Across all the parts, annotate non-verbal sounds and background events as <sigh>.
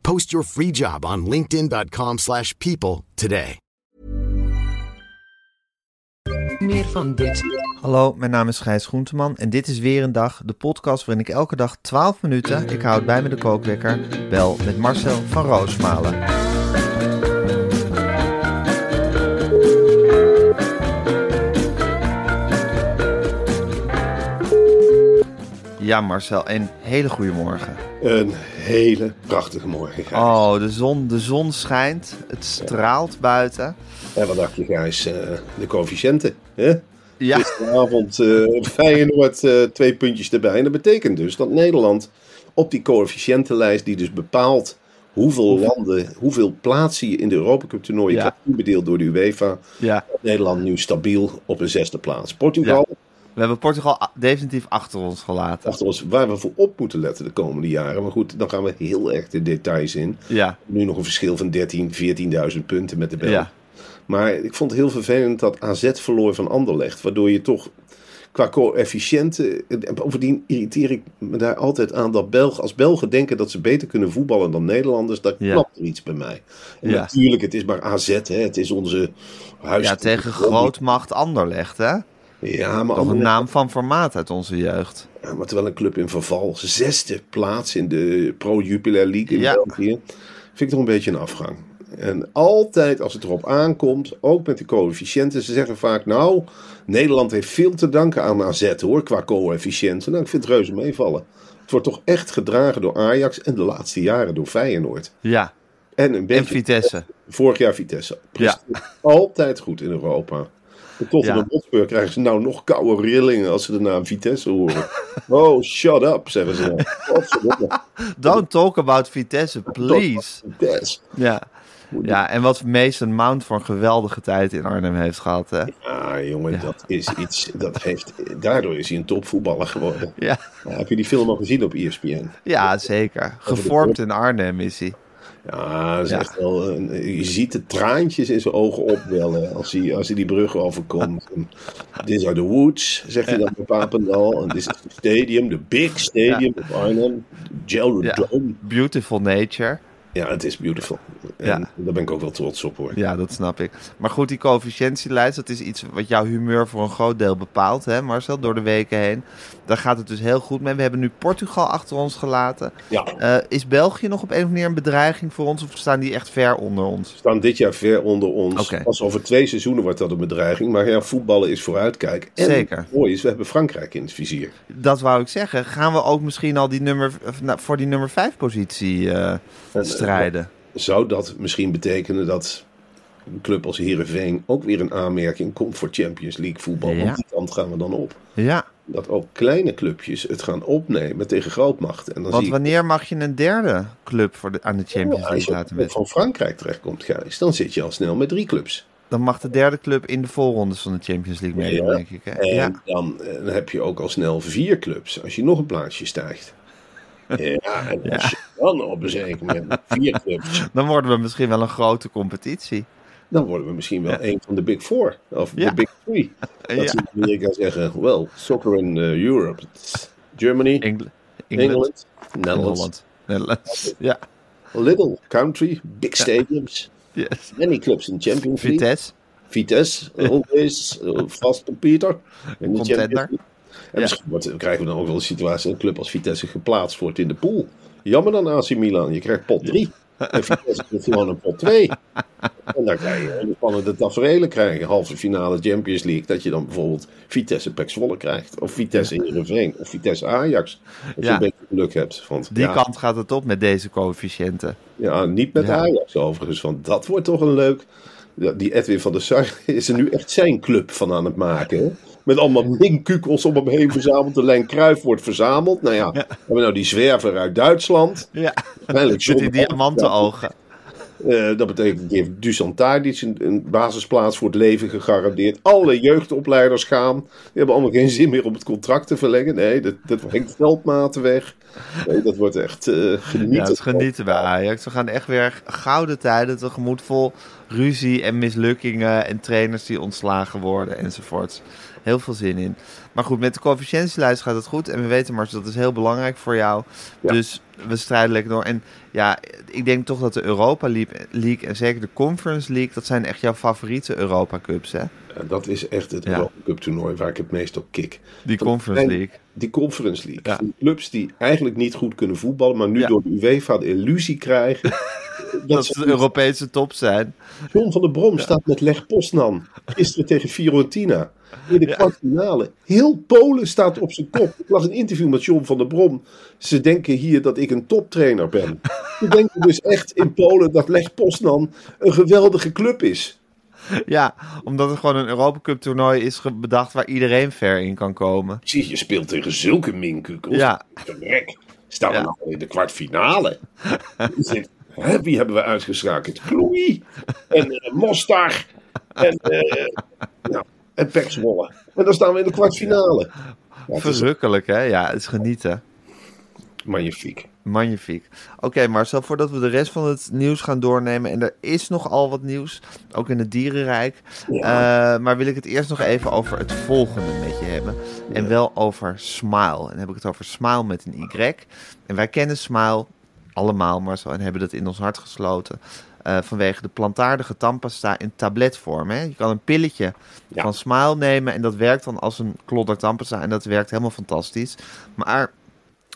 Post your free job on linkedin.com/people slash people today. Meer van dit. Hallo, mijn naam is Gijs Groenteman en dit is weer een dag, de podcast waarin ik elke dag 12 minuten, ik houd bij me de kookwekker, bel met Marcel van Roosmalen. Ja, Marcel, een hele goede morgen. Een hele prachtige morgen, Gijs. Oh, de zon, de zon schijnt, het straalt buiten. En wat dacht je, Gijs? eh, de coëfficiënten, hè? Ja, Gisteravond eh Feyenoord eh, twee puntjes erbij. En dat betekent dus dat Nederland op die coëfficiëntenlijst, die dus bepaalt hoeveel landen, hoeveel plaatsen je in de Europa Cup toernooien Ja. krijgt, toebedeeld door de UEFA, ja. Nederland nu stabiel op een zesde plaats. Portugal, We hebben Portugal definitief achter ons gelaten. achter ons, waar we voor op moeten letten de komende jaren. Maar goed, dan gaan we heel erg de details in. Ja, Nu nog een verschil van 13, 14.000 punten met de Belgen. ja, Maar ik vond het heel vervelend dat AZ verloor van Anderlecht. Waardoor je toch qua coëfficiënten... en Bovendien irriteer ik me daar altijd aan dat Belgen, als Belgen denken dat ze beter kunnen voetballen dan Nederlanders. Dat Ja. klopt er iets bij mij. En Ja. natuurlijk, het is maar AZ. Hè. Het is onze huis. ja, tegen grootmacht Anderlecht, hè? Ja maar, Toch een naam van formaat uit onze jeugd. ja, maar terwijl een club in verval. Zesde plaats in de Pro Jupiler League in Ja. België. Vind ik toch een beetje een afgang. En altijd als het erop aankomt, ook met de coëfficiënten, ze zeggen vaak, nou, Nederland heeft veel te danken aan AZ hoor, qua coëfficiënten. Nou, ik vind het reuze meevallen. Het wordt toch echt gedragen door Ajax en de laatste jaren door Feyenoord. Ja, En een en beetje Vitesse. vorig jaar Vitesse. Ja. Altijd goed in Europa. De Tottenham Ja. Hotspur krijgen ze nou nog koude rillingen als ze de naam Vitesse horen. <laughs> Oh, shut up, zeggen ze dan. <laughs> Don't talk about Vitesse, please. Vitesse. Ja. ja, en wat Mason Mount voor een geweldige tijd in Arnhem heeft gehad, hè? Ah, jongen, dat is iets. Dat heeft, daardoor is hij een topvoetballer geworden. Ja, Ja, heb je die film al gezien op ESPN? ja zeker. Gevormd in Arnhem is hij. Ja, dat is Ja. echt wel. een- je ziet de traantjes in zijn ogen opwellen als hij, als hij die brug overkomt. These are the woods, zegt hij dan bij Papendal. En this is the stadium, the big stadium of Arnhem. Ja. Dome. Beautiful nature. Ja, het is beautiful. En Ja. daar ben ik ook wel trots op hoor. Ja, dat snap ik. Maar goed, die coëfficiëntielijst, dat is iets wat jouw humeur voor een groot deel bepaalt, hè Marcel, door de weken heen. Daar gaat het dus heel goed mee. We hebben nu Portugal achter ons gelaten. Ja, Eh, is België nog op een of andere manier een bedreiging voor ons of staan die echt ver onder ons? staan dit jaar ver onder ons. Oké. Pas over twee seizoenen wordt dat een bedreiging. Maar ja, voetballen is vooruitkijk. En Zeker. het mooie is, we hebben Frankrijk in het vizier. Dat wou ik zeggen. Gaan we ook misschien al die nummer, nou, voor die nummer 5 positie En, strijden? Zou dat misschien betekenen dat een club als Heerenveen ook weer een aanmerking komt voor Champions League voetbal? Ja. Want die kant gaan we dan op. Ja, Dat ook kleine clubjes het gaan opnemen tegen grootmachten. En dan want zie ik wanneer mag je een derde club voor de, aan de Champions League laten wedden? van Frankrijk terechtkomt, Gijs, dan zit je al snel met drie clubs. Dan mag de derde club in de voorrondes van de Champions League meedoen, Ja. denk ik. Hè? En Ja. dan, eh, dan heb je ook al snel vier clubs als je nog een plaatsje stijgt. <laughs> Ja, en als je dan op een zeker moment vier clubs, Dan worden we misschien wel een grote competitie. Dan worden we misschien wel een van de Big Four. Of de Big Three. <laughs> Dat in Amerika zeggen, well, soccer in eh, Europe. It's Germany, Engl- England, Engeland, Netherlands. Ja, little country, big stadiums, yes. many clubs in Champions League. Vitesse. Vitesse, always, uh, vast computer. De Contender. En misschien wordt, krijgen we dan ook wel een situatie dat een club als Vitesse geplaatst wordt in de pool. Jammer dan AC Milan, je krijgt pot 3. En Vitesse heeft gewoon een pot 2. En dan kan je hele spannende tafereelen krijgen. Halve finale Champions League. Dat je dan bijvoorbeeld Vitesse Pek Zwolle krijgt. Of Vitesse Heerenveen. Of Vitesse Ajax. Als je een beetje geluk hebt. Want, Die ja, kant gaat het op met deze coëfficiënten. ja, niet met Ja. Ajax overigens. Want dat wordt toch een leuk... Die Edwin van der Sar <laughs> is er nu echt zijn club van aan het maken. Met allemaal minkukels om hem heen verzameld. De lijn Kruif wordt verzameld. Nou ja, we hebben nou die zwerver uit Duitsland. Ja, Waarschijnlijk met die John- diamanten ogen. Eh, dat betekent, die heeft Dusan Tadic een, een basisplaats voor het leven gegarandeerd. Alle jeugdopleiders gaan. Die hebben allemaal geen zin meer om het contract te verlengen. Nee, dat, dat Henk Veldmaten weg. Nee, dat wordt echt eh genieten. Ja, het genieten bij Ajax. We gaan echt weer gouden tijden tegemoet vol ruzie en mislukkingen en trainers die ontslagen worden enzovoorts. Heel veel zin in. Maar goed, met de coëfficiëntielijst gaat het goed. En we weten, Mars, dat is heel belangrijk voor jou. Ja. Dus we strijden lekker door. En ja, ik denk toch dat de Europa League, en zeker de Conference League... dat zijn echt jouw favoriete Europa Cups, hè? Dat is echt het Ja. Europa Cup toernooi waar ik het meest op kik. Die Dat Conference League. Die Conference League. Ja. Clubs die eigenlijk niet goed kunnen voetballen, maar nu door de UEFA de illusie krijgen. <laughs> Dat ze de Europese top zijn. John van der Brom staat met Leg Poznan. Gisteren tegen Fiorentina. In de kwartfinale. Heel Polen staat op zijn kop. Ik las een interview met John van der Brom. Ze denken hier dat ik een toptrainer ben. Ze denken dus echt in Polen dat Leg Poznan een geweldige club is. Ja, omdat het gewoon een Europa Cup toernooi is bedacht waar iedereen ver in kan komen. Zie, je speelt tegen zulke minkukels. Ja. Verrek. Staan we Ja. nou in de kwartfinale? <laughs> Wie hebben we uitgeschakeld? Kloei. En eh, Mostar. En, nou, en Pek Zwolle. En dan staan we in de kwartfinale. Ja, Verrukkelijk, hè? Ja, het is genieten. magnifiek. Magnifiek. Oké, Marcel, voordat we de rest van het nieuws gaan doornemen... en er is nogal wat nieuws, ook in het dierenrijk... eh, maar wil ik het eerst nog even over het volgende met je hebben. En wel over Smile. En dan heb ik het over Smile met een Y. En wij kennen Smile allemaal, Marcel, en hebben dat in ons hart gesloten... eh, vanwege de plantaardige tandpasta in tabletvorm. Hè? Je kan een pilletje Ja. van Smile nemen... en dat werkt dan als een klodder tandpasta... en dat werkt helemaal fantastisch. Maar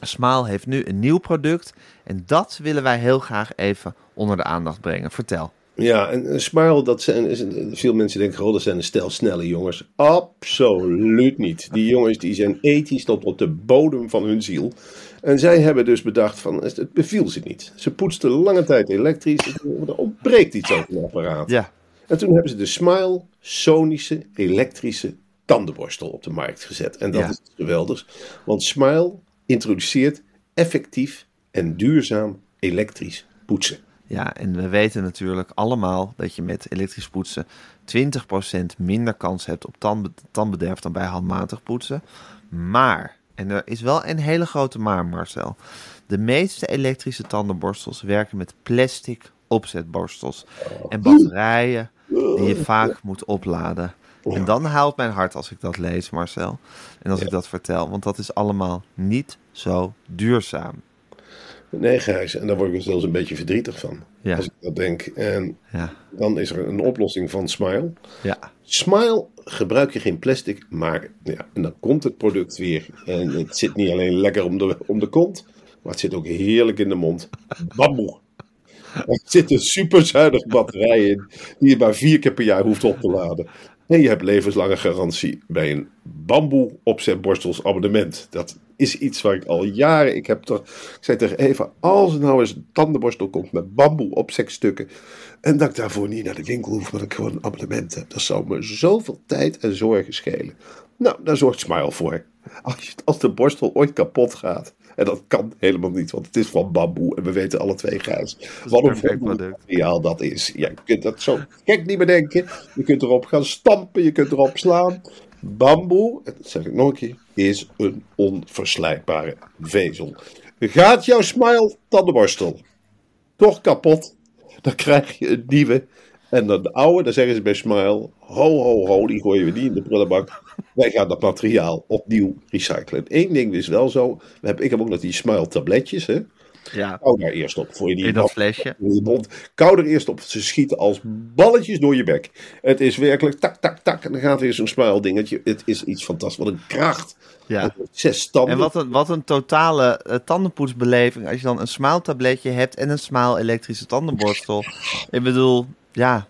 Smile heeft nu een nieuw product en dat willen wij heel graag even onder de aandacht brengen. Vertel. Ja, en Smile, dat zijn, veel mensen denken, oh, dat zijn een stel snelle jongens. Absoluut niet. Die jongens die zijn ethisch tot op de bodem van hun ziel. En zij hebben dus bedacht van, het beviel ze niet. Ze poetsten lange tijd elektrisch, er ontbreekt iets aan het apparaat. Ja, En toen hebben ze de Smile sonische elektrische tandenborstel op de markt gezet. En dat Ja. is geweldig, want Smile introduceert effectief en duurzaam elektrisch poetsen. ja, en we weten natuurlijk allemaal dat je met elektrisch poetsen 20% minder kans hebt op tandbe- tandbederf dan bij handmatig poetsen. Maar, en er is wel een hele grote maar, Marcel. De meeste elektrische tandenborstels werken met plastic opzetborstels en batterijen die je vaak moet opladen. En dan haalt mijn hart als ik dat lees, Marcel. En als ik dat vertel, want dat is allemaal niet zo duurzaam. Nee, Gijs, en daar word ik er zelfs een beetje verdrietig van. Ja. Als ik dat denk. En Ja, dan is er een oplossing van Smile. ja, Smile gebruik je geen plastic, maar ja, en dan komt het product weer. En het zit niet alleen lekker om de, om de kont, maar het zit ook heerlijk in de mond. Bamboe. Er zit een superzuinige batterij in, die je maar vier keer per jaar hoeft op te laden. En je hebt levenslange garantie bij een bamboe opzetborstels abonnement. Dat is iets waar ik al jaren, ik heb toch, ik zei tegen Eva, als er nou eens een tandenborstel komt met bamboe opzetstukken, en dat ik daarvoor niet naar de winkel hoef, maar dat ik gewoon een abonnement heb. Dat zou me zoveel tijd en zorgen schelen. Nou, daar zorgt Smile voor. Als, je, als de borstel ooit kapot gaat, en dat kan helemaal niet, want het is van bamboe en we weten alle twee, Gijs, wat een materiaal dat is. Ja, je kunt dat zo gek niet meer denken. Je kunt erop gaan stampen, je kunt erop slaan. Bamboe, dat zeg ik nog een keer, is een onverslijkbare vezel. Gaat jouw Smile tandenborstel toch kapot, dan krijg je een nieuwe. En dan de oude, dan zeggen ze bij Smile, ho ho ho, die gooien we niet in de prullenbak. Wij gaan dat materiaal opnieuw recyclen. Eén ding is wel zo, ik heb ook nog die Smile tabletjes, hè. Ja, Kou daar eerst op. Voor je die in dat flesje. Kou er eerst op. Ze schieten als balletjes door je bek. Het is werkelijk tak, tak, tak. En dan gaat weer zo'n smile dingetje. Het is iets fantastisch. Wat een kracht. Ja. Zes tanden. En wat een, wat een totale eh, tandenpoetsbeleving als je dan een smaaltabletje hebt en een smaal elektrische tandenborstel. Ik bedoel, ja,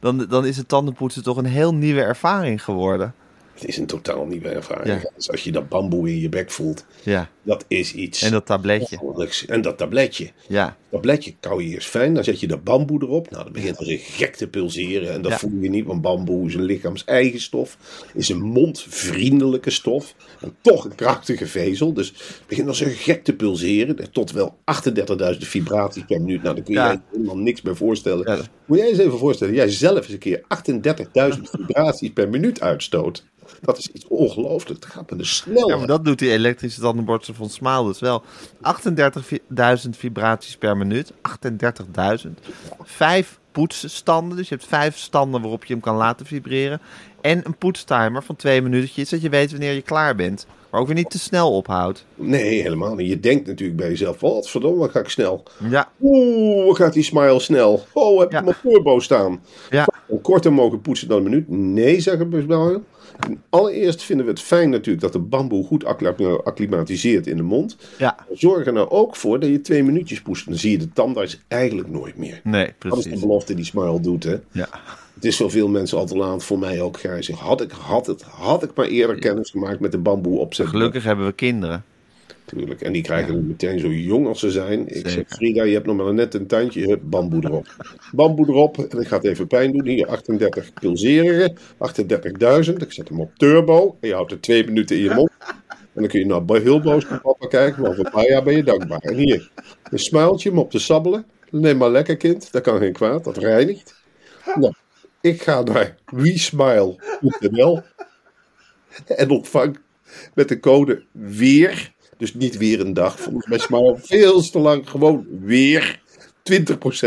dan, dan is het tandenpoetsen toch een heel nieuwe ervaring geworden. Het is een totaal nieuwe ervaring. Ja. Dus als je dat bamboe in je bek voelt, Ja, dat is iets. en dat tabletje. En dat tabletje. Ja, tabletje kou je eerst fijn, dan zet je de bamboe erop. Nou, dan begint het gek te pulseren. En dat Ja. voel je niet, want bamboe is een lichaams-eigen stof. Is een mondvriendelijke stof. En toch een krachtige vezel. Dus het begint als een gek te pulseren. Tot wel 38.000 vibraties per minuut. Nou, daar kun je Ja. je helemaal niks bij voorstellen. Moet jij eens even voorstellen, jij zelf eens een keer 38.000 <laughs> vibraties per minuut uitstoot. Dat is iets ongelooflijk. Dat gaat met een snelheid. ja maar dat doet die elektrische tandenborstel van Smaal dus wel. 38.000 vibraties per minuut. 38.000. Vijf poetsstanden, dus je hebt vijf standen waarop je hem kan laten vibreren. En een poetstimer van twee minuutjes, dat je weet wanneer je klaar bent. Maar ook weer niet te snel ophoudt. Nee, helemaal niet. Je denkt natuurlijk bij jezelf, wat verdomme, ga ik snel. Ja, Oeh, wat gaat die smile snel. Oh, heb je Ja. turbo staan. ja, En korter mogen poetsen dan een minuut. Nee, zeggen we wel. Allereerst vinden we het fijn natuurlijk dat de bamboe goed acclimatiseert in de mond. ja. Zorg er nou ook voor dat je twee minuutjes poetst. Dan zie je de tandarts eigenlijk nooit meer. Nee, Dat is de precies. belofte die Smile doet, hè. Ja. Het is voor veel mensen al te laat, voor mij ook, Gijs. Had ik, had, het, had ik maar eerder kennis gemaakt met de bamboe opzet. Gelukkig hebben we kinderen. Natuurlijk. En die krijgen het meteen zo jong als ze zijn. Ik zeg. Frida, je hebt nog maar net een tandje. Hup, bamboe erop. Bamboe erop. En ik ga het even pijn doen. Hier, 38 pulseringen. 38.000. Ik zet hem op turbo. En je houdt er twee minuten in je mond. En dan kun je nou heel boos naar papa kijken. Maar over een paar jaar ben je dankbaar. En hier, een smijltje om op te sabbelen. Neem maar lekker, kind. Dat kan geen kwaad. Dat reinigt. Nou, ik ga naar WeSmile.nl. En ontvang met de code weer. Dus niet weer een dag. Volgens mij Smile veel te lang. Gewoon weer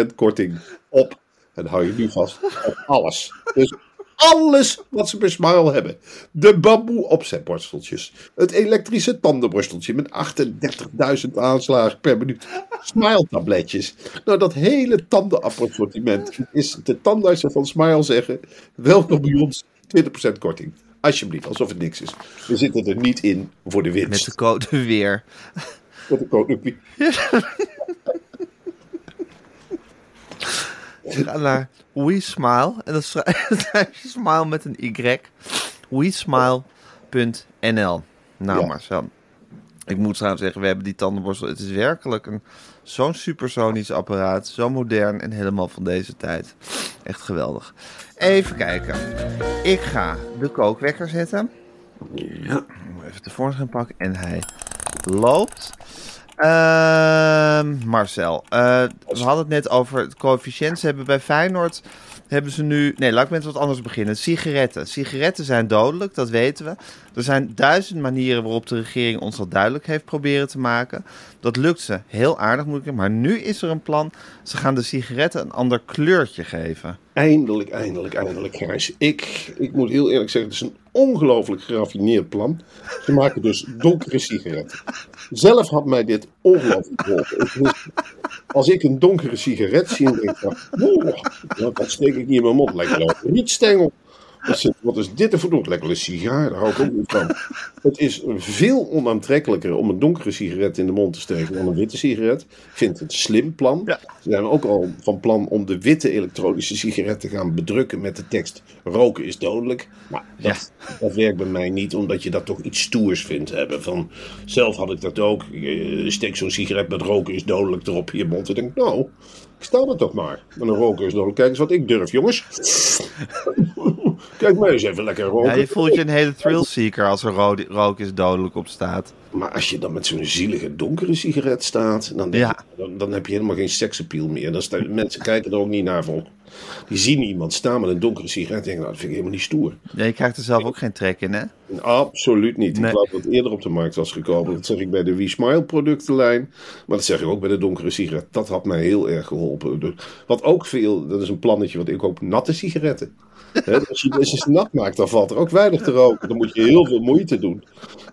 20% korting op. En hou je nu vast op alles. Dus alles wat ze bij Smile hebben. De bamboe opzetborsteltjes. Het elektrische tandenborsteltje met 38.000 aanslagen per minuut. Smile tabletjes. Nou, dat hele tandenassortiment is de tandartsen van Smile zeggen. Welkom bij ons. 20% korting. Alsjeblieft, alsof het niks is. We zitten er niet in voor de winst. Met de code weer. Met de code weer. Ga naar WeSmile. En dan schrijf <laughs> schrijf je smile met een Y. WeSmile.nl Nou Ja. Marcel. Ik moet trouwens zeggen, we hebben die tandenborstel. Het is werkelijk een, zo'n supersonisch apparaat. Zo modern en helemaal van deze tijd. Echt geweldig. Even kijken. Ik ga de kookwekker zetten. Ja. Even tevoorschijn pakken. En hij loopt. Ehm, Marcel, eh, we hadden het net over het coëfficiënt. Ze hebben bij Feyenoord hebben ze nu... Nee, laat ik met wat anders beginnen. Sigaretten. Sigaretten zijn dodelijk, dat weten we. Er zijn duizend manieren waarop de regering ons dat duidelijk heeft proberen te maken. Dat lukt ze heel aardig, moet ik zeggen. Maar nu is er een plan. Ze gaan de sigaretten een ander kleurtje geven. Eindelijk, eindelijk, eindelijk, Gijs. Ik, ik moet heel eerlijk zeggen, het is een ongelooflijk geraffineerd plan. Ze maken dus donkere sigaretten. Zelf had mij dit ongelooflijk geholpen. Als ik een donkere sigaret zie, denk ik, "Oeh, nou, dat steek ik niet in mijn mond. Lekker een rietstengel. Wat is- Wat is dit ervoor doen? Lekker een sigaar, daar hou ik ook niet van. <laughs> Het is veel onaantrekkelijker om een donkere sigaret in de mond te steken dan een witte sigaret. Ik vind het een slim plan. Ja. Ze zijn ook al van plan om de witte elektronische sigaret te gaan bedrukken met de tekst roken is dodelijk. Maar dat, dat werkt bij mij niet, omdat je dat toch iets stoers vindt hebben. Van, zelf had ik dat ook. Je steekt zo'n sigaret met roken is dodelijk erop in je mond. En denk nou, ik sta er toch maar. Met een roken is dodelijk. Kijk eens wat ik durf, jongens. <laughs> Kijk mij eens even lekker roken. Ja, je voelt je een hele thrillseeker als er ro- rook is dodelijk op staat. Maar als je dan met zo'n zielige donkere sigaret staat, dan, denk Ja. je- dan, dan heb je helemaal geen seksappeal meer. Dan sta- mensen kijken er ook niet naar van. Die zien iemand staan met een donkere sigaret en denken, nou, dat vind ik helemaal niet stoer. Ja, je krijgt er zelf ook geen trek in, hè? Absoluut niet. Nee. Ik geloof dat het eerder op de markt was gekomen. Dat zeg ik bij de We Smile productenlijn. Maar dat zeg ik ook bij de donkere sigaret. Dat had mij heel erg geholpen. Wat ook veel, dat is een plannetje wat ik ook natte sigaretten. Hè, als je deze nat maakt, dan valt er ook weinig te roken. Dan moet je heel veel moeite doen.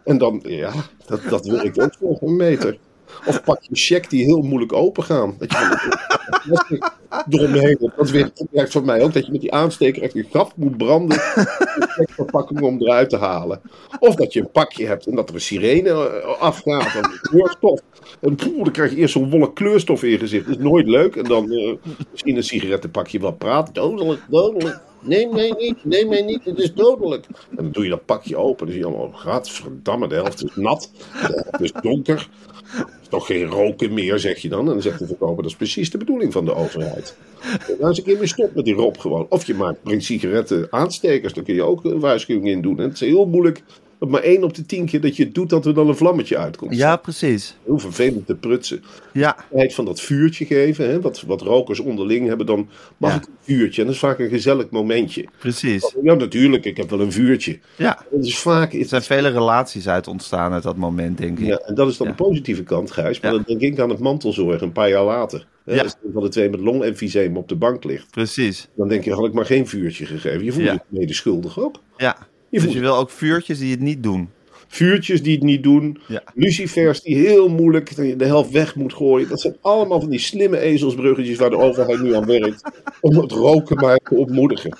En dan, ja, dat, dat werkt ook voor een meter. Of pak je een check die heel moeilijk open gaan. Dat je eromheen. Dat werkt voor mij ook. Dat je met die aansteker echt je graf moet branden. De checkverpakking om eruit te halen. Of dat je een pakje hebt en dat er een sirene eh, afgaat. En kleurstof. En poeh, dan krijg je eerst zo'n wolk kleurstof in je gezicht. Dat is nooit leuk. En dan eh, misschien een sigarettenpakje wat praat. Dodelijk, dodelijk. Neem mij niet, neem mij niet, het is dodelijk. En dan doe je dat pakje open. Dan zie je allemaal, gadverdamme, de helft is nat, de helft is donker. Er is toch geen roken meer, zeg je dan. En dan zegt de verkoper, dat is precies de bedoeling van de overheid. En nou eens een keer mee stop met die rob gewoon. Of je maakt, brengt sigaretten aanstekers, daar kun je ook een waarschuwing in doen. En het is heel moeilijk, maar één op de tien keer dat je het doet, dat er dan een vlammetje uitkomt. Ja, precies. Heel vervelend te prutsen Ja, tijd van dat vuurtje geven. Hè? Wat, wat rokers onderling hebben, dan mag Ja. ik een vuurtje. En dat is vaak een gezellig momentje. precies. Ja, natuurlijk, ik heb wel een vuurtje. Ja, Dat is vaak. er zijn vele relaties uit ontstaan uit dat moment, denk ik. Ja, en dat is dan Ja. de positieve kant, Gijs. Maar dan denk ik aan het mantelzorg een paar jaar later. Hè, Ja. Als een van de twee met longemfyseem op de bank ligt. Precies. Dan denk je, had ik maar geen vuurtje gegeven. Je voelt je medeschuldig ook. Ja. Je Dus je wil ook vuurtjes die het niet doen. vuurtjes die het niet doen. Ja. Lucifers die heel moeilijk de helft weg moet gooien. Dat zijn allemaal van die slimme ezelsbruggetjes waar de overheid nu aan werkt. Om het roken maar te ontmoedigen.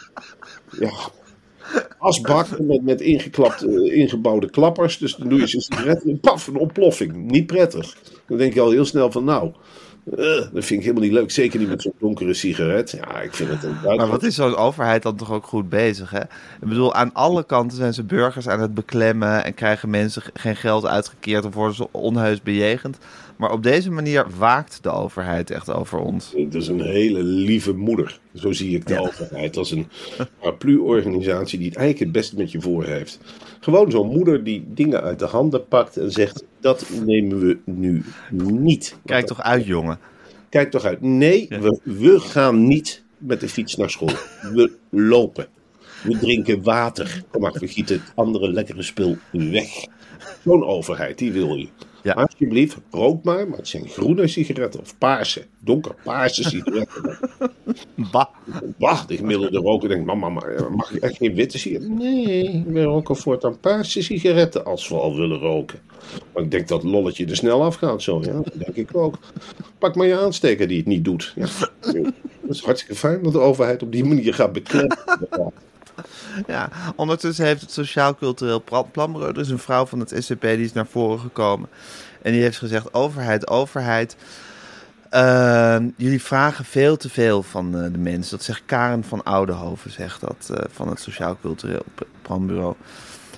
Ja. Asbak met, met ingeklapte, ingebouwde klappers. Dus dan doe je zo'n sigaret en paf, een ontploffing. Niet prettig. Dan denk je al heel snel van nou, eh, dat vind ik helemaal niet leuk. Zeker niet met zo'n donkere sigaret. Ja, ik vind het een Maar wat is zo'n overheid dan toch ook goed bezig, hè? Ik bedoel, aan alle kanten zijn ze burgers aan het beklemmen en krijgen mensen geen geld uitgekeerd of worden ze onheus bejegend. Maar op deze manier waakt de overheid echt over ons. Het is een hele lieve moeder. Zo zie ik de Ja. overheid. Als een paraplu-organisatie die het eigenlijk het beste met je voor heeft. Gewoon zo'n moeder die dingen uit de handen pakt en zegt: Dat nemen we nu niet. Kijk toch uit, jongen. Kijk toch uit. Nee, we, we gaan niet met de fiets naar school. We lopen. We drinken water. Kom maar, we gieten het andere lekkere spul weg. Zo'n overheid, die wil je. Ja. Alsjeblieft, rook maar, maar het zijn groene sigaretten of paarse, donkerpaarse sigaretten. <laughs> Bah. Wacht, de gemiddelde roker denkt, mama, maar mag ik echt geen witte sigaretten? Nee, we roken voortaan paarse sigaretten als we al willen roken. Maar ik denk dat lolletje er snel afgaat zo, ja, dat denk ik ook. Pak maar je aansteker die het niet doet. Ja, dat is hartstikke fijn dat de overheid op die manier gaat beklemmen. Ja, ondertussen heeft het Sociaal Cultureel Pla- Planbureau, er is een vrouw van het SCP die is naar voren gekomen. En die heeft gezegd, overheid, overheid, eh, jullie vragen veel te veel van eh, de mensen. Dat zegt Karen van Oudenhoven, zegt dat, eh, van het Sociaal Cultureel Planbureau.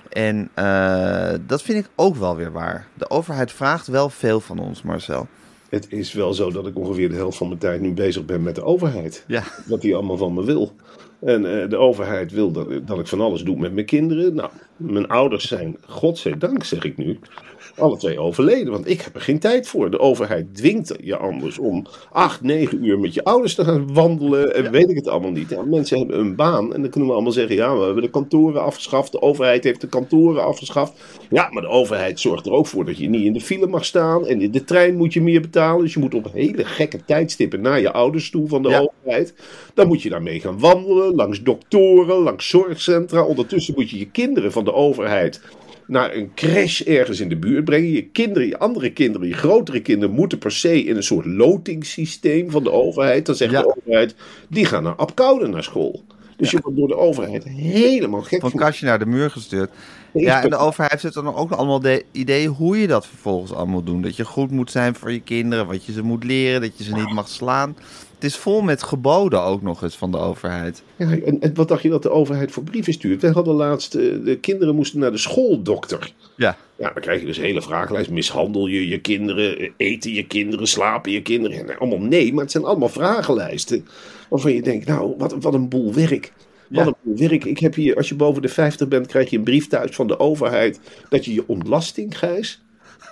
En eh, dat vind ik ook wel weer waar. De overheid vraagt wel veel van ons, Marcel. Het is wel zo dat ik ongeveer de helft van mijn tijd nu bezig ben met de overheid. Ja, wat hij allemaal van me wil. En de overheid wil dat, dat ik van alles doe met mijn kinderen. Nou, mijn ouders zijn, godzijdank zeg ik nu, alle twee overleden. Want ik heb er geen tijd voor. De overheid dwingt je anders om acht, negen uur met je ouders te gaan wandelen. En weet ik het allemaal niet. Mensen hebben een baan. En dan kunnen we allemaal zeggen, ja, we hebben de kantoren afgeschaft. De overheid heeft de kantoren afgeschaft. Ja, maar de overheid zorgt er ook voor dat je niet in de file mag staan. En in de trein moet je meer betalen. Dus je moet op hele gekke tijdstippen naar je ouders toe van de Ja. overheid. Dan moet je daarmee gaan wandelen, langs doktoren, langs zorgcentra. Ondertussen moet je je kinderen van de overheid naar een crash ergens in de buurt brengen. Je kinderen, je andere kinderen, je grotere kinderen moeten per se in een soort lotingssysteem van de overheid. Dan zegt Ja. de overheid, die gaan naar Apkoude naar school. Dus je wordt door de overheid helemaal gek van kastje naar de muur gestuurd. Ja, en de overheid zet dan ook allemaal de ideeën hoe je dat vervolgens allemaal moet doen. Dat je goed moet zijn voor je kinderen, wat je ze moet leren, dat je ze niet mag slaan. Het is vol met geboden ook nog eens van de overheid. Ja, en, en wat dacht je dat de overheid voor brieven stuurt? Wij hadden laatst, eh, de kinderen moesten naar de schooldokter. Ja, Ja, dan krijg je dus een hele vragenlijst. Mishandel je je kinderen? Eten je kinderen? Slapen je kinderen? Nee, allemaal nee, maar het zijn allemaal vragenlijsten. Waarvan je denkt, nou, wat, wat een boel werk. Wat Ja. een boel werk. Ik heb hier, als je boven de 50 bent, krijg je een brief thuis van de overheid. Dat je je ontlasting, Gijs,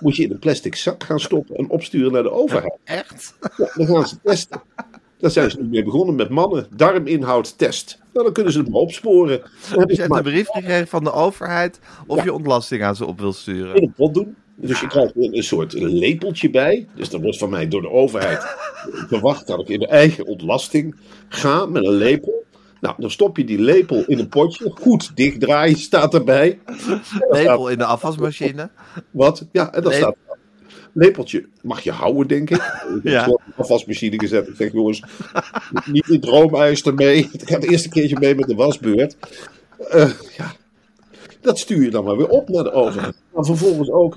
moet je in een plastic zak gaan stoppen en opsturen naar de overheid. echt? Ja, dan gaan ze testen. Daar zijn ze nu mee begonnen met mannen. Darminhoud test. Nou, dan kunnen ze het maar opsporen. Dan hebben Je hebt maar een brief gekregen van de overheid of Ja. je ontlasting aan ze op wil in sturen. een pot doen. Dus je krijgt er een soort lepeltje bij. Dus er wordt van mij door de overheid <laughs> verwacht dat ik in de eigen ontlasting ga met een lepel. Nou, dan stop je die lepel in een potje. Goed dichtdraaien staat erbij. <laughs> Lepel in de afwasmachine. Wat? Ja, en dan staat Lepeltje mag je houden, denk ik. <laughs> Ik heb Ja. het op de afwasmachine gezet. Ik zeg, jongens, niet in droomijs ermee. Ik ga het eerste keertje mee met de wasbeurt. Eh, ja, dat stuur je dan maar weer op naar de overheid. Maar vervolgens ook,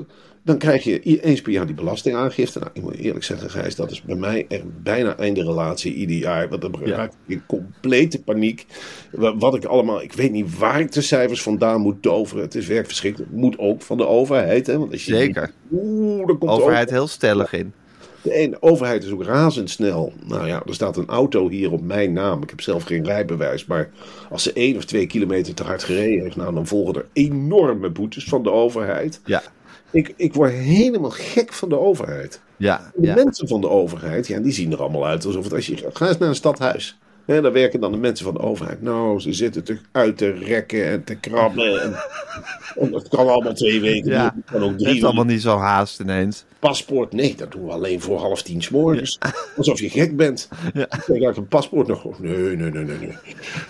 dan krijg je eens per jaar die belastingaangifte. Nou, ik moet eerlijk zeggen, Gijs, dat is bij mij echt bijna einde relatie ieder jaar. Want dan raak ik in complete paniek. Wa- Wat ik allemaal, ik weet niet waar ik de cijfers vandaan moet toveren. Het is werk verschrikkelijk. Het moet ook van de overheid. Hè? Want als je Zeker. Oeh, komt de Overheid heel stellig in. de ene overheid is ook razendsnel. Nou ja, er staat een auto hier op mijn naam. Ik heb zelf geen rijbewijs. Maar als ze één of twee kilometer te hard gereden heeft, nou, dan volgen er enorme boetes van de overheid. Ja, Ik, ik word helemaal gek van de overheid. ja, De ja. mensen van de overheid, ja, die zien er allemaal uit alsof het als je. Ga eens naar een stadhuis. Hè, daar werken dan de mensen van de overheid. Nou, ze zitten te uit te rekken en te krabben. En, <laughs> en dat kan allemaal twee weken. Ja. Het kan ook Het drie heeft weken. allemaal niet zo haast ineens. Paspoort, nee, dat doen we alleen voor half tien 's morgens. <laughs> Alsof je gek bent. Ja. Ik zeg, ja, ik een paspoort nog. Nee, nee, nee, nee, nee.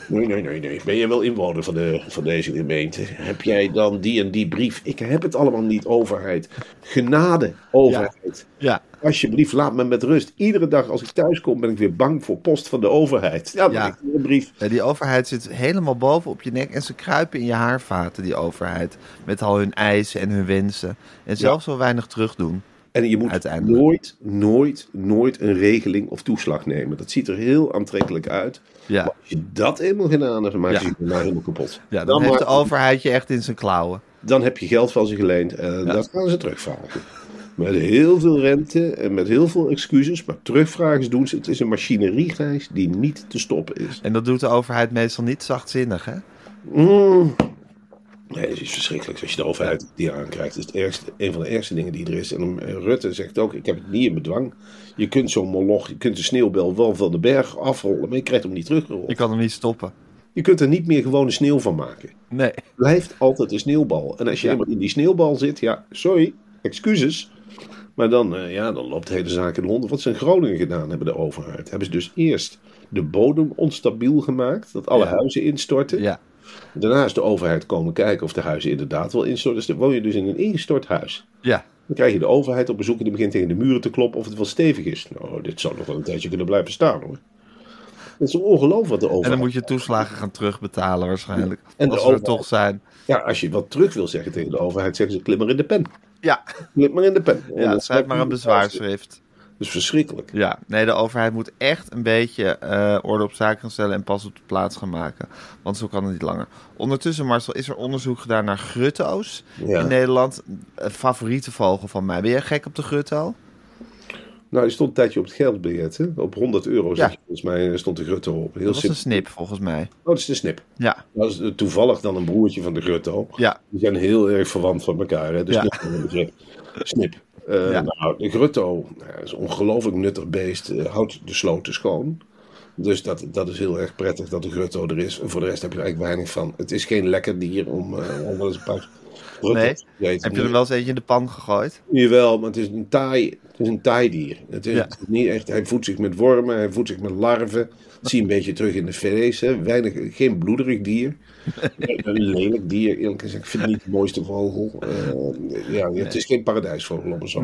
Nee, nee, nee, nee. Ben je wel inwoner van, de, van deze gemeente? Heb jij dan die en die brief? Ik heb het allemaal niet, overheid. Genade, overheid. Ja, Alsjeblieft, laat me met rust. Iedere dag als ik thuis kom, ben ik weer bang voor post van de overheid. Ja, dan Ja. een brief. Ja, die overheid zit helemaal boven op je nek en ze kruipen in je haarvaten, die overheid. Met al hun eisen en hun wensen. En zelf zo weinig terugdoen. En je moet nooit, nooit, nooit een regeling of toeslag nemen. Dat ziet er heel aantrekkelijk uit. Ja, Maar als je dat eenmaal gedaan hebt, dan maak je Ja. je nou helemaal kapot. ja dan, heeft maak- de overheid je echt in zijn klauwen. dan heb je geld van ze geleend en dat gaan ze terugvragen. Met heel veel rente en met heel veel excuses, maar terugvragen doen ze. Het is een machinerie, Gijs, die niet te stoppen is. En dat doet de overheid meestal niet zachtzinnig, hè? Mm. Nee, het is verschrikkelijk als je de overheid die aankrijgt. Het is het ergste, een van de ergste dingen die er is. En eh, Rutte zegt ook, ik heb het niet in bedwang. Je kunt zo'n moloch, je kunt de sneeuwbel wel van de berg afrollen, maar je krijgt hem niet teruggerold. Je kan hem niet stoppen. Je kunt er niet meer gewone sneeuw van maken. Nee. blijft altijd een sneeuwbal. En als je Ja. eenmaal in die sneeuwbal zit, ja, sorry, excuses. Maar dan, eh, ja, dan loopt de hele zaak in de hond. Wat ze in Groningen gedaan hebben, de overheid. Hebben ze dus eerst de bodem onstabiel gemaakt, dat alle Ja. huizen instorten. Ja, Daarna is de overheid komen kijken of de huizen inderdaad wel instorten. Dus dan woon je dus in een ingestort huis. ja. Dan krijg je de overheid op bezoek en die begint tegen de muren te kloppen of het wel stevig is. Nou, dit zou nog wel een tijdje kunnen blijven staan hoor. Het is ongelooflijk wat de overheid... En dan moet je toeslagen gaan terugbetalen waarschijnlijk. En als we er toch zijn. Ja, als je wat terug wil zeggen tegen de overheid, zeggen ze klim maar in de pen. Ja, Klim maar in de pen. En ja schrijf maar een bezwaarschrift. Dat is verschrikkelijk. Ja, nee, de overheid moet echt een beetje eh, orde op zaken gaan stellen en pas op de plaats gaan maken. Want zo kan het niet langer. Ondertussen, Marcel, is er onderzoek gedaan naar grutto's Ja. in Nederland. Een favoriete vogel van mij. Ben jij gek op de grutto? Nou, die stond een tijdje op het geldbiljet. Hè? Op 100 euro, Ja. volgens mij stond de grutto op. Heel Dat was een snip, volgens mij. Oh, dat is de snip. Ja, Dat is eh, toevallig dan een broertje van de grutto. ja, Die zijn heel erg verwant van elkaar. Hè? De Ja. snip. Snip. Eh, Ja. Nou, de grutto nou, is een ongelooflijk nuttig beest. eh, houdt de sloten schoon. Dus dat, dat is heel erg prettig dat de grutto er is. En voor de rest heb je er eigenlijk weinig van. Het is geen lekker dier om, eh, om wel eens een paar Nee. Heb je er wel eens eentje in de pan gegooid? Jawel, maar het is een taai, het is een taaidier. Het is Ja. het is niet echt, hij voedt zich met wormen, hij voedt zich met larven. Dat zie je een beetje terug in de. Hè. Weinig, geen bloederig dier. <laughs> een lelijk dier, eerlijk gezegd. Ik vind het niet de mooiste vogel. Eh, ja, het is geen paradijsvogel om zo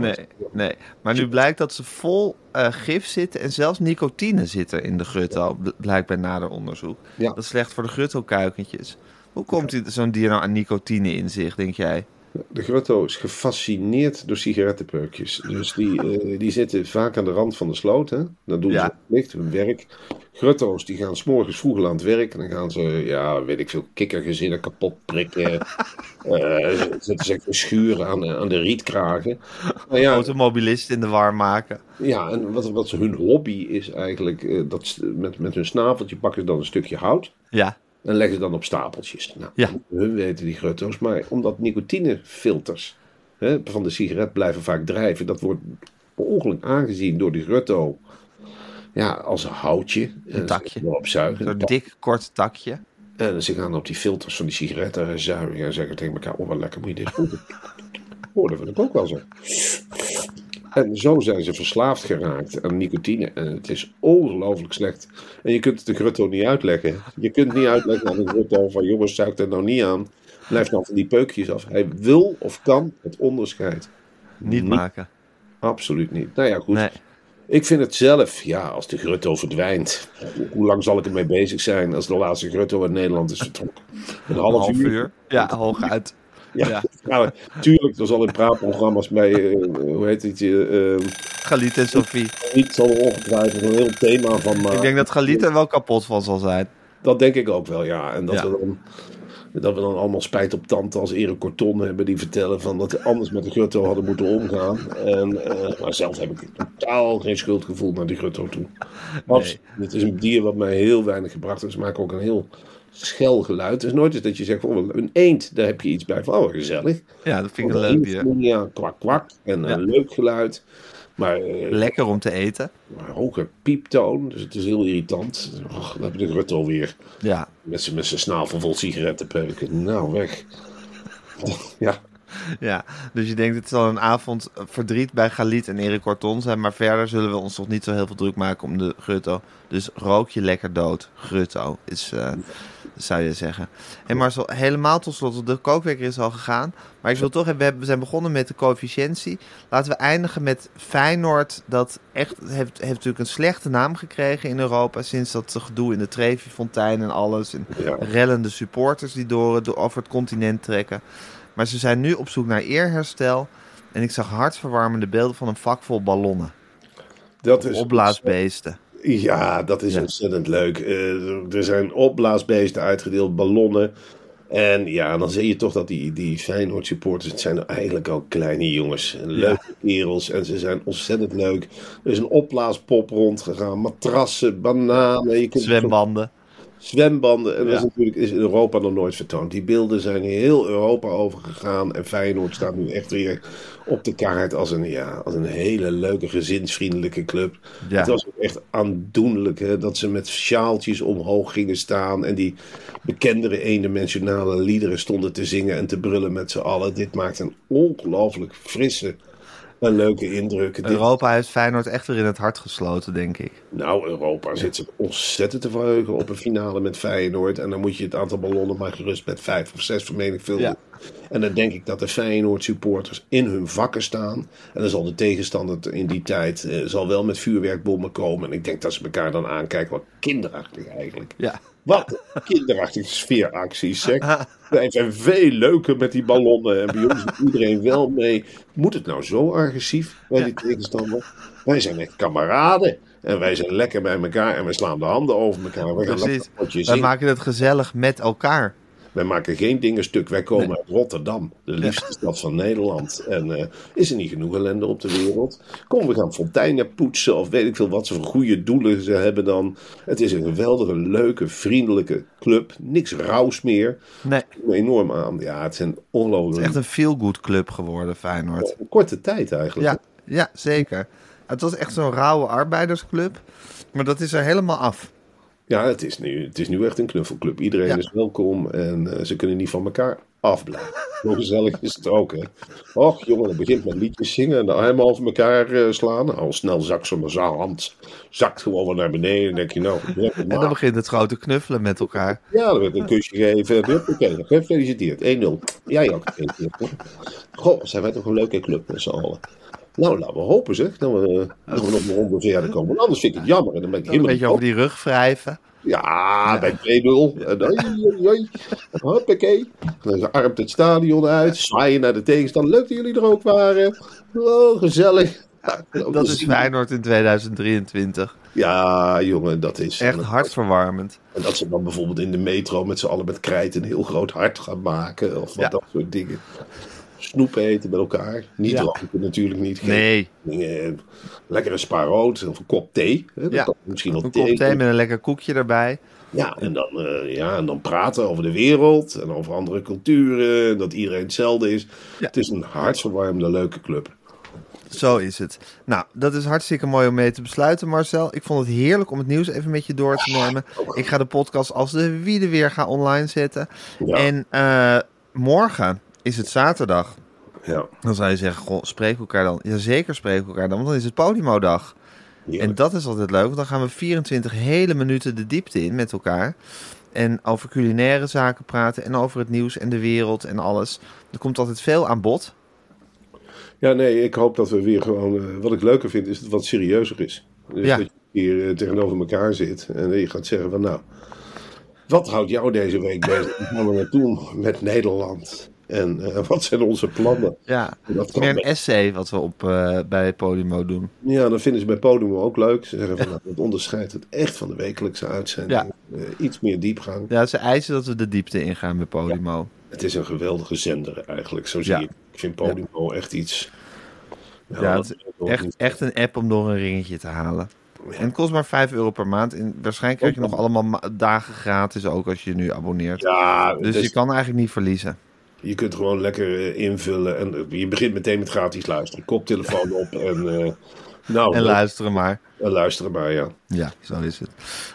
Nee. Maar nu blijkt dat ze vol eh, gif zitten en zelfs nicotine zitten in de grutto. bl- Blijkt bij nader onderzoek. Ja. Dat is slecht voor de grutto-kuikentjes. Hoe komt zo'n dier nou aan nicotine in zich, denk jij? De grotto is gefascineerd door sigarettenpeukjes. Dus die, eh, die zitten vaak aan de rand van de sloot. Hè? Dan doen Ja. ze licht hun werk. Grotto's die gaan s'morgens vroeg aan het werk. En dan gaan ze, ja, weet ik veel, kikkergezinnen kapot prikken. <laughs> Eh, zetten ze schuren aan, aan de rietkragen. Nou ja, Automobilisten in de war maken. ja, en wat, wat hun hobby is eigenlijk, eh, dat met, met hun snaveltje pakken ze dan een stukje hout. Ja, En leggen ze dan op stapeltjes. Nou, Ja. Hun weten die grutto's. Maar omdat nicotinefilters hè, van de sigaret blijven vaak drijven. Dat wordt per ongeluk aangezien door die grutto. Ja, als een houtje. Een takje. Erop zuigen. zo'n dik, kort takje. En ze gaan op die filters van die sigaretten zuigen. En zeggen tegen elkaar, oh wat lekker moet je dit oh, dat vind ik ook wel zo. En zo zijn ze verslaafd geraakt aan nicotine. En het is ongelooflijk slecht. En je kunt het de grutto niet uitleggen. Je kunt niet uitleggen aan de grutto van jongens, zuig er nou niet aan. Blijf nou van die peukjes af. Hij wil of kan het onderscheid Niet maken. absoluut niet. Nou ja, goed. Nee. Ik vind het zelf, ja, als de grutto verdwijnt, hoe lang zal ik ermee bezig zijn als de laatste grutto uit Nederland is vertrokken? Een half, half uur. uur. Ja, hooguit. Ja, Ja. Nou, tuurlijk, er zal in praatprogramma's bij, eh, hoe heet het, uh, Galit en Sophie. niet zal er ongetwijfeld een heel thema van maken. Ik denk dat Galit er wel kapot van zal zijn. Dat denk ik ook wel, ja. En dat, Ja. We, dan, dat we dan allemaal spijt op tante als Erik Corton hebben die vertellen van dat we anders met de grutto hadden moeten omgaan. En, eh, maar zelf heb ik totaal geen schuldgevoel naar die grutto toe. Absoluut. Het is een dier wat mij heel weinig gebracht heeft. Ze maken ook een heel schel geluid. Het is nooit eens dat je zegt, oh, een eend, daar heb je iets bij van, oh, gezellig. Ja, dat vind ik een leuk dier. Ja, kwak kwak. En Ja. een leuk geluid. Maar, eh, Lekker om te eten. maar hoge pieptoon, dus het is heel irritant. Och, dan heb je de grutto weer. Ja, Met zijn snavel vol sigarettenpeuken. Nou, weg. <laughs> Ja, ja. Dus je denkt, het zal een avond verdriet bij Galit en Erik Corton zijn. Maar verder zullen we ons nog niet zo heel veel druk maken om de grutto. Dus rook je lekker dood. Grutto is, eh, zou je zeggen. En Marcel, helemaal tot slot. De kookwekker is al gegaan. Maar ik wil toch we hebben- we zijn begonnen met de coëfficiëntie. Laten we eindigen met Feyenoord. Dat echt heeft, heeft natuurlijk een slechte naam gekregen in Europa. Sinds dat gedoe in de Trevi-fontein en alles. En Ja. rellende supporters die door, door over het continent trekken. Maar ze zijn nu op zoek naar eerherstel. En ik zag hartverwarmende beelden van een vak vol ballonnen. dat is... Opblaasbeesten. Ja, dat is Ja. ontzettend leuk. Eh, er zijn opblaasbeesten uitgedeeld, ballonnen. En ja, dan zie je toch dat die, die Feyenoord supporters, het zijn eigenlijk ook kleine jongens. Leuke kerels en ze zijn ontzettend leuk. Er is een opblaaspop rondgegaan, matrassen, bananen. Je kunt Zwembanden. Zwembanden. En dat is natuurlijk is in Europa nog nooit vertoond. Die beelden zijn heel Europa overgegaan. En Feyenoord staat nu echt weer op de kaart als een, ja, als een hele leuke, gezinsvriendelijke club. Ja. Het was ook echt aandoenlijk hè, dat ze met sjaaltjes omhoog gingen staan. En die bekendere eendimensionale liederen stonden te zingen en te brullen met z'n allen. Dit maakt een ongelooflijk frisse en leuke indruk. Europa heeft Feyenoord echt weer in het hart gesloten, denk ik. nou, Europa zit zich ontzettend te verheugen op een finale met Feyenoord. En dan moet je het aantal ballonnen maar gerust met vijf of zes vermenigvuldigen. En dan denk ik dat de Feyenoord supporters in hun vakken staan. En dan zal de tegenstander in die tijd eh, zal wel met vuurwerkbommen komen. En ik denk dat ze elkaar dan aankijken. Wat kinderachtig eigenlijk. Ja. Wat kinderachtige sfeeracties, zeg. Wij zijn veel leuker met die ballonnen. En bij ons doet iedereen wel mee. Moet het nou zo agressief bij die tegenstander? Wij zijn echt kameraden. En wij zijn lekker bij elkaar. En we slaan de handen over elkaar. We gaan Precies. zingen. maken het gezellig met elkaar. Wij maken geen dingen stuk. Wij komen uit Rotterdam, de liefste stad van Nederland. En eh, is er niet genoeg ellende op de wereld? Kom, we gaan fonteinen poetsen of weet ik veel wat ze voor goede doelen ze hebben dan. Het is een geweldige, leuke, vriendelijke club. Niks rauws meer. Nee, het Enorm aan. Ja, het zijn ongelooflijk. is echt een feel-good club geworden, Feyenoord. een korte tijd eigenlijk. Ja, ja, zeker. Het was echt zo'n rauwe arbeidersclub. Maar dat is er helemaal af. Ja, het is nu, het is nu echt een knuffelclub. Iedereen Ja. is welkom en eh, ze kunnen niet van elkaar afblijven. Zo gezellig is het ook, hè. Och, jongen, het begint met liedjes zingen en de armen over elkaar eh, slaan. Al snel zakt zo'n hand, zakt gewoon weer naar beneden. En denk je, nou, <laughs> En dan begint het grote knuffelen met elkaar. Ja, dan werd een kusje gegeven. Oké, <laughs> gefeliciteerd. 1-0. Jij ook. Goh, zijn wij toch een leuke club met z'n allen. Nou, laten we hopen zeg, dat we, eh, dat we nog een ronde verder komen. Want anders vind ik het jammer. En dan ben ik Een helemaal beetje over die rug wrijven. ja, bij 2-0. En dan, oei, oei. Hoppakee. Dan armt het stadion uit. Zwaaien naar de tegenstander. Leuk dat jullie er ook waren. Oh, gezellig. Dat is. Feyenoord in 2023. Ja, jongen, dat is... Echt hartverwarmend. En dat ze dan bijvoorbeeld in de metro met z'n allen met krijt een heel groot hart gaan maken. Of wat Ja. dat soort dingen. Snoep eten met elkaar. Niet Ja. natuurlijk niet. Geen Nee, dingen. Lekker een spa rood of een kop thee. Hè, Ja. misschien wel een kop thee met een lekker koekje erbij. Ja, en dan, eh, ja, en dan praten over de wereld en over andere culturen. en Dat iedereen hetzelfde is. Ja. Het is een hartverwarmende, leuke club. Zo is het. Nou, dat is hartstikke mooi om mee te besluiten, Marcel. Ik vond het heerlijk om het nieuws even met je door te nemen. Ik ga de podcast als de wiede weer gaan online zetten. Ja. En eh, morgen is het zaterdag. Ja. Dan zou je zeggen, goh, spreek elkaar dan. Jazeker, spreek elkaar dan, want dan is het Podimo-dag. En dat is altijd leuk, want dan gaan we 24 hele minuten de diepte in met elkaar. En over culinaire zaken praten en over het nieuws en de wereld en alles. Er komt altijd veel aan bod. Ja, nee, ik hoop dat we weer gewoon... eh, wat ik leuker vind, is dat het wat serieuzer is. Dus Ja. dat je hier eh, tegenover elkaar zit en je gaat zeggen van... Nou, wat houdt jou deze week bezig? Gaan we naartoe met Nederland? En eh, wat zijn onze plannen? Ja, Dat is meer een essay wat we op, eh, bij Podimo doen. Ja, dan vinden ze bij Podimo ook leuk. Ze zeggen van, nou, dat onderscheidt het echt van de wekelijkse uitzending. Ja. Eh, iets meer diepgang. Ja, ze eisen dat we de diepte ingaan bij Podimo. Het is een geweldige zender eigenlijk, zo zie je. Ik vind Podimo echt iets... Ja, het is echt, niet- echt een app om door een ringetje te halen. En het kost maar 5 euro per maand. En waarschijnlijk krijg je nog allemaal ma- dagen gratis ook als je je nu abonneert. Ja, dus dus je kan eigenlijk niet verliezen. Je kunt gewoon lekker eh, invullen. En eh, je begint meteen met gratis luisteren. Koptelefoon op <laughs> en... eh, nou, En luisteren maar. en luisteren maar, ja. Ja, zo is het.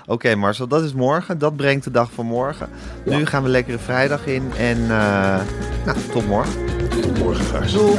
Oké Marcel, dat is morgen. Dat brengt de dag van morgen. Nu gaan we lekkere vrijdag in. En eh, nou, tot morgen. Tot morgen, Gijs. Doei.